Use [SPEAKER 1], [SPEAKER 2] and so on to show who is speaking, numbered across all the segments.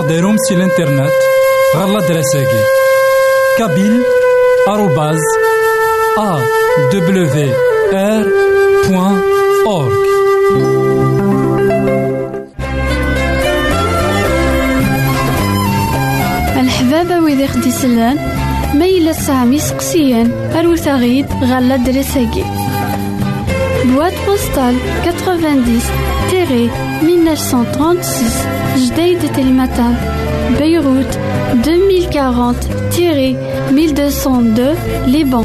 [SPEAKER 1] ماذا غديرهم سي الانترنت غالا دراساكي كابيل آروباز أ دبليو آر بوان أورك
[SPEAKER 2] الحبابة ويدي خدي سلان ميلا سامي سقسيان أروت غيد غالا دراساكي Boîte postale 90-1936 Jdeï de Télématin Beyrouth 2040-1202 Liban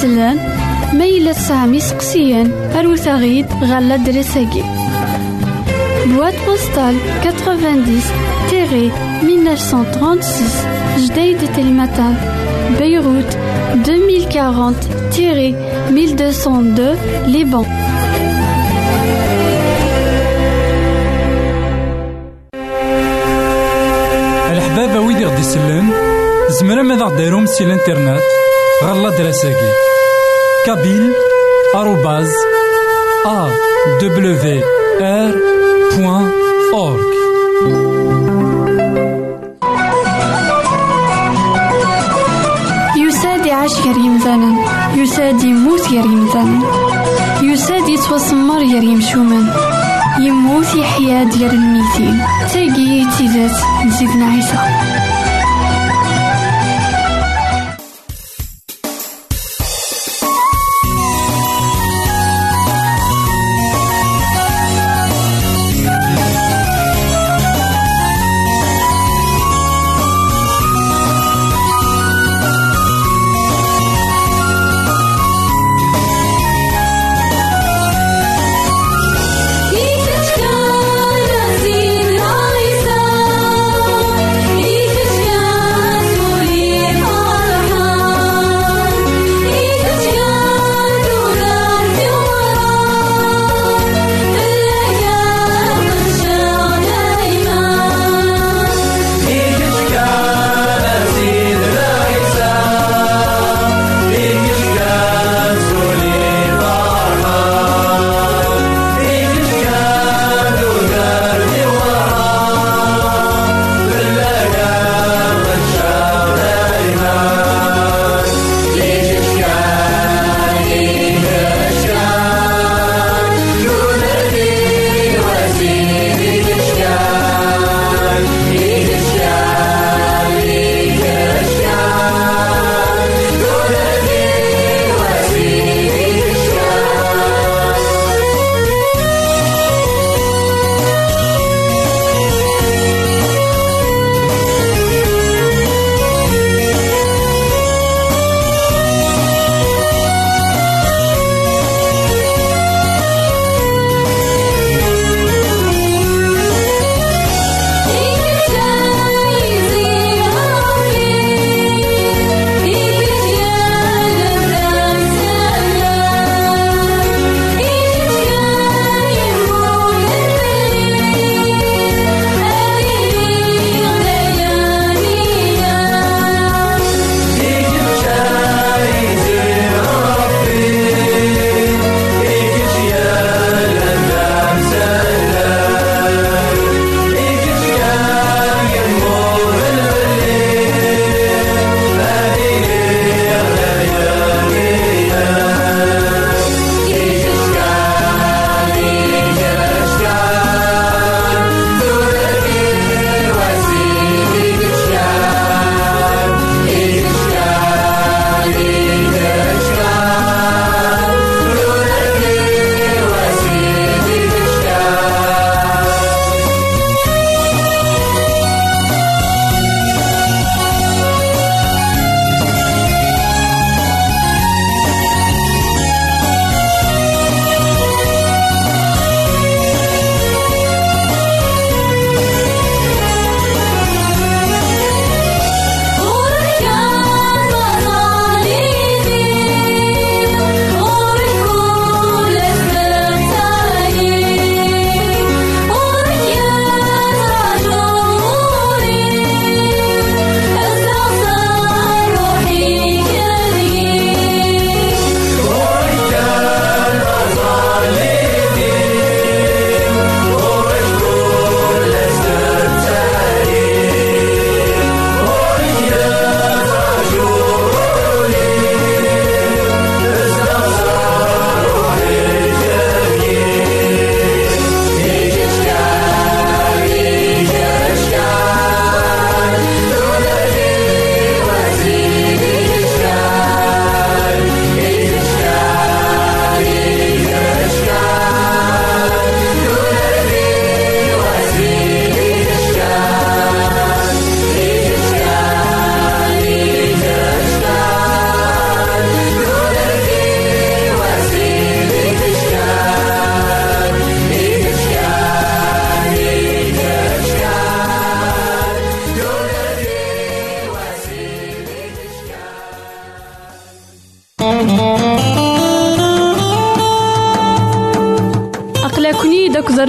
[SPEAKER 1] wid i ɣ-d-isellen,
[SPEAKER 2] ma yella tesɛam iseqsiyen, arut-aɣ-d ɣer l'adresse-agi. Boîte postale 90-1936 Jdeï de Telmatan, Beyrouth 2040-1202 Liban.
[SPEAKER 3] الحباب ويدي غدي يسلن زمرا ماذا غديرهم سي الانترنت غالا دراساكي اورك
[SPEAKER 2] يساد يعيش غير يمثالا يساد يموت غير يمثالا يساد يتوسمر غير يمشومان يموت يحيا ديال الميتين تاقي تيزات نزيدنا عيسى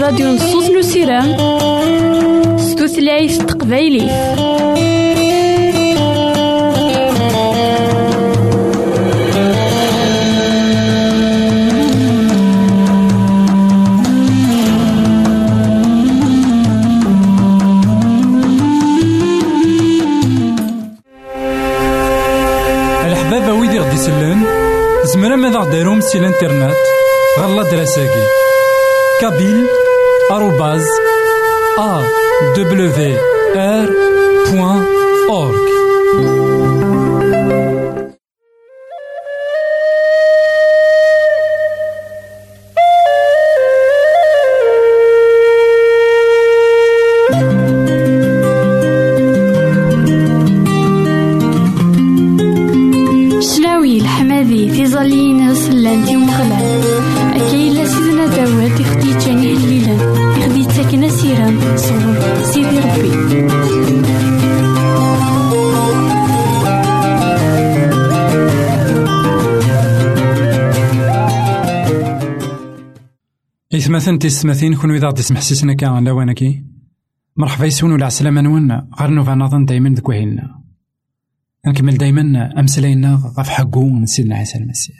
[SPEAKER 2] الراديو نصوص نسيرام ستوثلايف تقبايلي
[SPEAKER 1] إثمثن تسمثين كون إذا غدي تسمح سيسنا كا لوانكي مرحبا يسون ولا عسلامة نون غير نوفا نظن دايما ذك وهيلنا نكمل دايما أمسلاينا غف حقو سيدنا عيسى المسيح.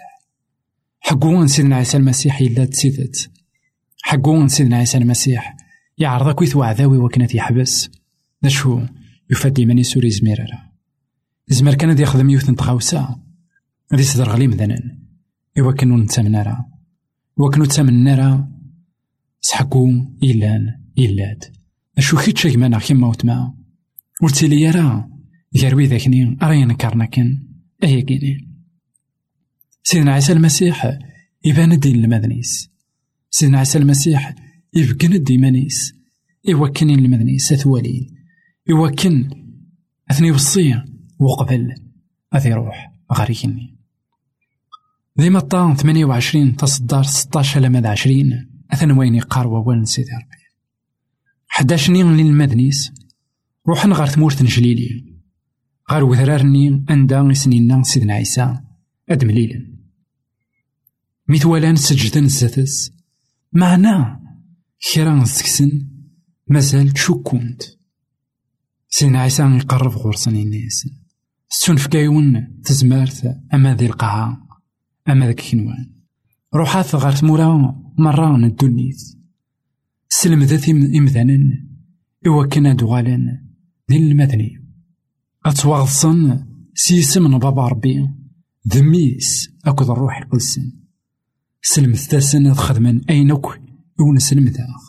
[SPEAKER 1] حقو سيدنا عيسى المسيح إلا تسيدت. حقو سيدنا عيسى المسيح. يعرض كويث وعذاوي وكانت يحبس. دا شو يفدي من يسوري زميرة زمير كان دي يخدم يوث نتخاوسا غادي يصدر غلي مذنن إوا كانو نتامن راه وكنو تامن راه سحقو إلان إلاد أشو كيت شاكمانا كيما وتما ورتيلي راه يروي ذاكني راه ينكرنا كان أيا كيني سيدنا عيسى المسيح يبان الدين المدنيس سيدنا عيسى المسيح يبكن الديمانيس يوكن المدنيس أثوالين يوكن أثني وصية وقبل أذي روح غريكني ديما الطان ثمانية وعشرين تصدر ستاش لمدى عشرين أثن وين يقار ووالن سيدي ربي. حداش نين للمدنيس روحنا غار ثمورت نجليلي. غار وذرارني أندا سنينا سيدنا عيسى أدم ليلا ميثوالان سجدن الزاتس معنا كرا نسكسن مازال تشكونت. سيدنا عيسى يقرب غرسن الناس ستون فكايون تزمارت أما ذي القاعة أما ذاك كنوان روحات غار تمورا مرة ندونيت سلم ذات إمذانا إوا كنا دوغالان دين المدني أتواغصن سيسم من بابا ربي ذميس أكد الروح القدسن سلم ثاسن خدمن أينك ونسلم المذاغ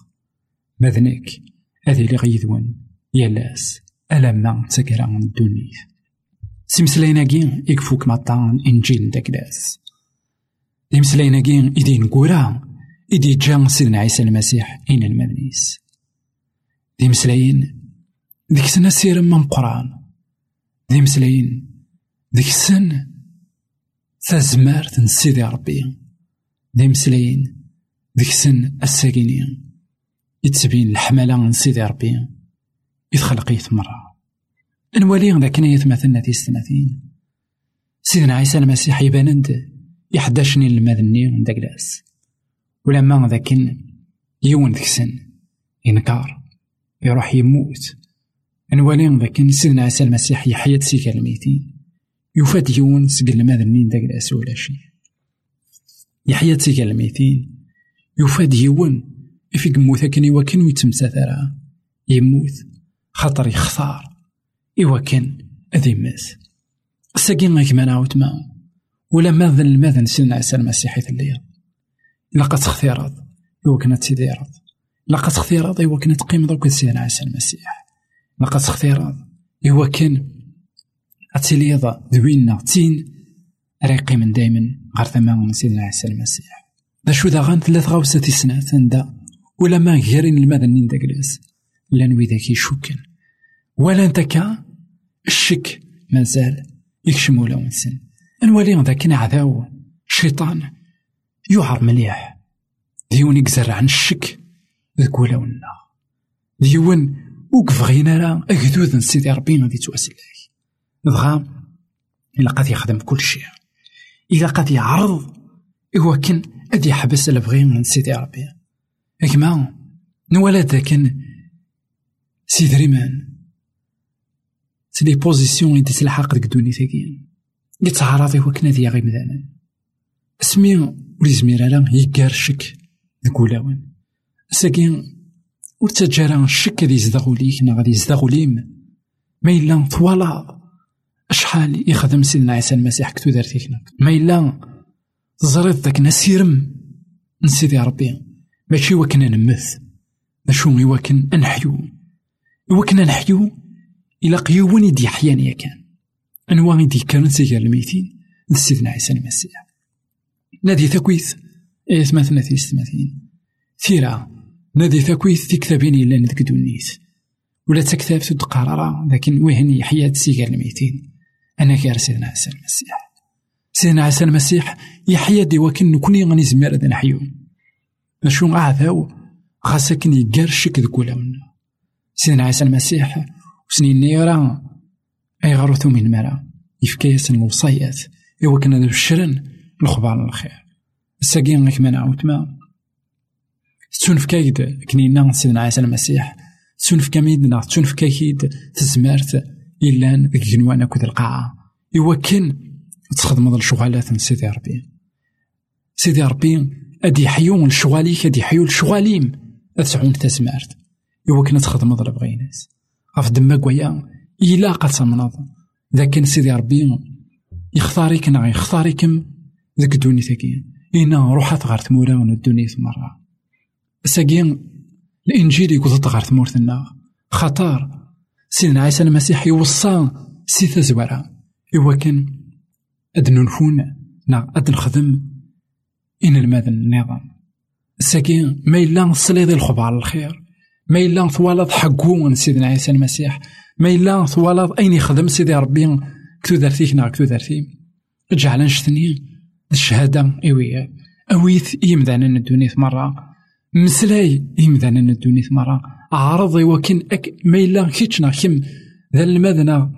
[SPEAKER 1] مذنك هذه اللي غيذون يالاس ألما تكرا من الدنيا سيمسلايناكي يكفوك مطان إنجيل داكلاس إمسلايناكي إدي نقورا إدي جا سيدنا عيسى المسيح إين المدنيس دي مسلاين ديك سنة سيرا من قرآن. دي مسلاين ديك السن تزمار تنسيدي ربي. دي مسلاين ديك السن الساكينين يتسبين الحملة سيدي ربي. يتخلق يثمرة نولي ذاك في ستماثين سيدنا عيسى المسيح يبان يحداشني المذني داكلاس ولما ذاك يون ذاك السن ينكار. يروح يموت. نولي ذاك سيدنا عيسى المسيح يحيا تسيكا الميتين يفاد يون سقل ماذا نين داكلاس ولا شي. يحيا تسيكا الميتين يفاد يون يفيق موتا كان يوكن ويتمساثرا يموت. خاطر يختار إوا كان أذي ماس. الساقين غيك ما نعاود ما. ولا ماذا الماذا نسينا عيسى المسيح يثليا إلا قد تختيرض إوا كانت تديرض إلا قد تختيرض إوا كانت تقيم دوك سيدنا عيسى المسيح إلا قد تختيرض إوا كان أتيليضا دوينا تين ريقي من دايما غير ثما سيدنا عيسى المسيح دا شو دا غان ثلاث غاوسة سنات دا ولا ما غيرين الماذا نين داكلاس لا نوي ذاك يشوكن. ولا أنت كا الشك مازال يكشم ولا ونسن نولي ذاك عذاو شيطان يعر مليح. ديون يكزر عن الشك. ذك ولا ونا. ديون وقف غينا راه أكدود سيدي ربي غادي تواسل دغا إلا قد يخدم كل شيء. إلا قد يعرض. إوا كان أدي يحبس البغي من سيدي ربي. كما نوالد ذاك سي دريمان سي لي بوزيسيون اللي تتلحق ديك الدنيا ثاكي يتعرض وكنا ذي مثلا اسمي ولي زمير لا يقار الشك ذك ولاون ساكين ورتجارا الشك غادي ليك نا غادي يزدغ ليم ما إلا طوالا شحال يخدم سيدنا عيسى المسيح كتو دارتيك ما إلا تزريد داك نسيرم نسيدي ربي. ماشي وكنا نمث. ماشي يوكن نحيو. يوكن نحيو إلا قيوون يدي حيان يا كان. أنواع يدي كان سيجار الميتين سيدنا عيسى المسيح. نادي ثكويث إية ثيس ثماثين ثيرا نادي ثكويث في كتابين إلا ندك دونيس ولا تكتاب تد قرارة لكن وهن يحيا سيجار الميتين أنا كار سيدنا عيسى المسيح. سيدنا عيسى المسيح يحيا دي وكن نكوني غني زمير نحيو. مشو أعذاو غاساكن يقار الشك ذك ولاونا سيدنا عيسى المسيح وسنين نيرا أي غروثو من مرا. يفكايس الوصايات إوا كنا نبشرن الخبار الخير. الساقين غيك ما نعاود ما تسون في كايد كنينا سيدنا عيسى المسيح. تسون في كاميدنا تسون في كايد تزمارت إلا ذيك جنوانا كود القاعة. إوا كان تخدم الشغالات سيدي ربي سيدي ربي أدي حيو لشغاليك أدي حيو لشغاليم أتسعون تسمارت إوا كنا تخدم ضرب غيناس غف دما كويا إلا تمنض إذا كان سيدي ربي يختاريك نا يختاريكم ذيك الدنيا ثاكي إنا روحات غار ثمورا من الدنيا مرة ساقين الإنجيل يقول غار ثمورتنا خطر سيدنا عيسى المسيح يوصى سي تزورا إوا كان أد ننفون نا أد نخدم إن الماذن النظام. ساكين ما إلا صليض الخبار الخير. ما إلا ثوالط حقون سيدنا عيسى المسيح. ما إلا ثوالط أين يخدم سيدي ربي؟ كتو دارتيك نا كتو دارتي. اجعل نشتني. الشهادة إوية أويث يمدانا الدنيا مرة مسلاي يمدانا الدنيا مرة عرضي وكن أك ما إلا كيتشنا كم. ذا المذنى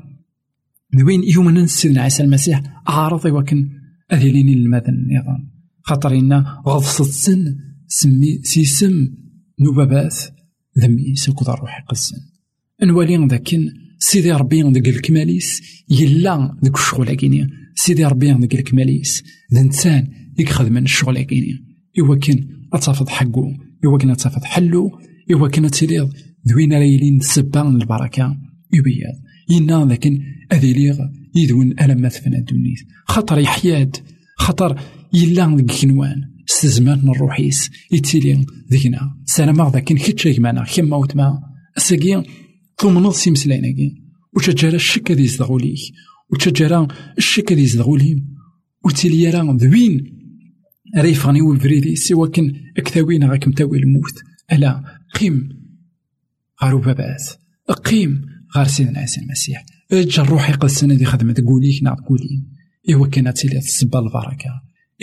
[SPEAKER 1] وين يومنا سيدنا عيسى المسيح. عارضي وكن أذيلين المذن النظام خاطر إنا غضصت سن سمي سيسم. نوبابات. ذمي سكوض الروح قسن نوالي ذاكن سيدي ربي ذاك الكماليس يلا ذاك الشغل كيني سيدي ربي ذاك الكماليس ذا انسان يخدم الشغل كيني إوا كان أتفض حقو إوا كان أتفض حلو إوا كان تيليض ذوين ليلين سبا البركة يبيض ينا لكن أذيليغ يدون ألمات فنا الدنيا خطر يحياد خطر يلا ذك كنوان استزمان الروحيس يتيلي ذينا سلام ذاك كيتشاك معنا كيما وتما الساقي ثم سي مسلايناكي وتجارة الشك ذي يزدغو ليك وتجارة الشك ذي يزدغو ليهم وتيلي راه ذوين. ريفاني وفريدي سوا كان اكتاوين غاك متاوي الموت. ألا قيم. غارو بابات قيم. غار سيدنا عيسى المسيح. اجا الروح يقلسنا دي خدمة تقوليك نا تقولي إوا كانت تيلي تسبى البركة.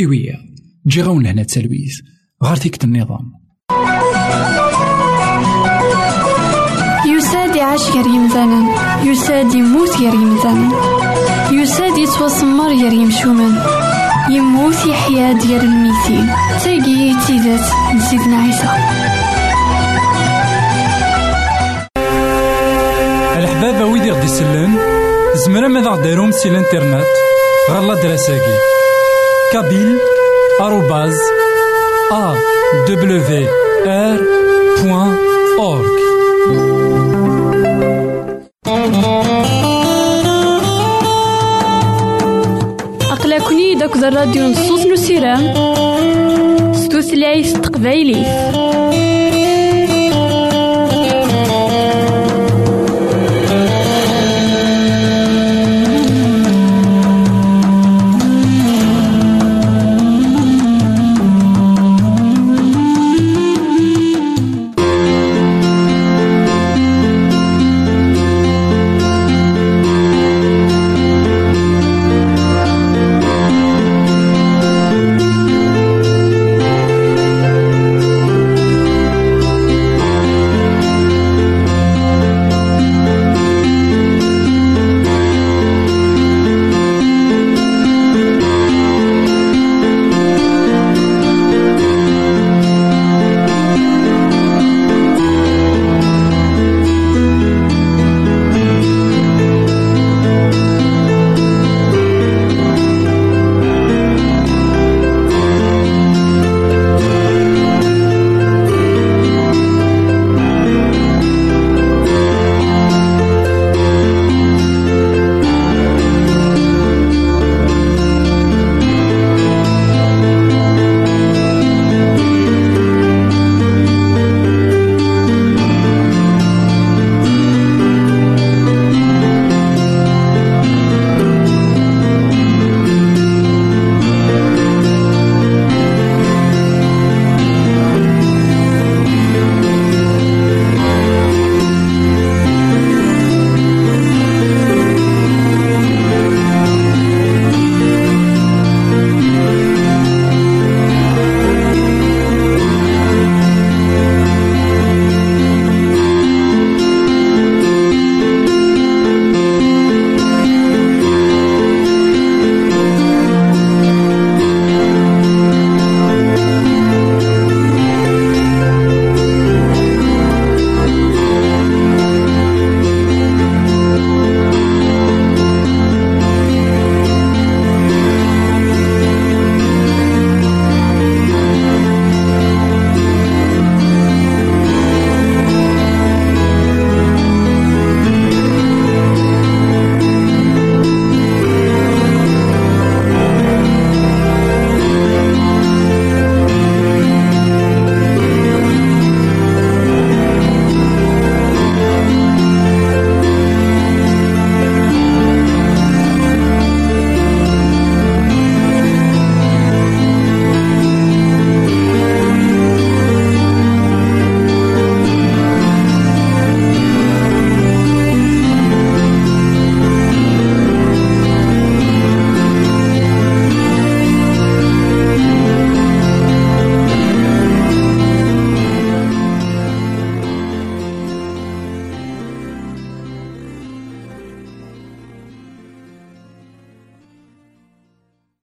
[SPEAKER 1] إويا جي غاون هنا تسلويز غار تيكت النظام
[SPEAKER 2] يعيش غير يمثالا يساد يموت غير يمثالا يساد يتوسمر غير يمشومان يموت يحيا ديال الميتين تاقي تيدات لسيدنا عيسى.
[SPEAKER 1] الحبابة ويدي غدي يسلن زمرا ماذا غديرهم سي الإنترنت. غالا دراساكي كابيل آروباز أ دبليو آر بوان أورك
[SPEAKER 2] داك الراديو نصوص نسيران ستوثلايف تقبايليف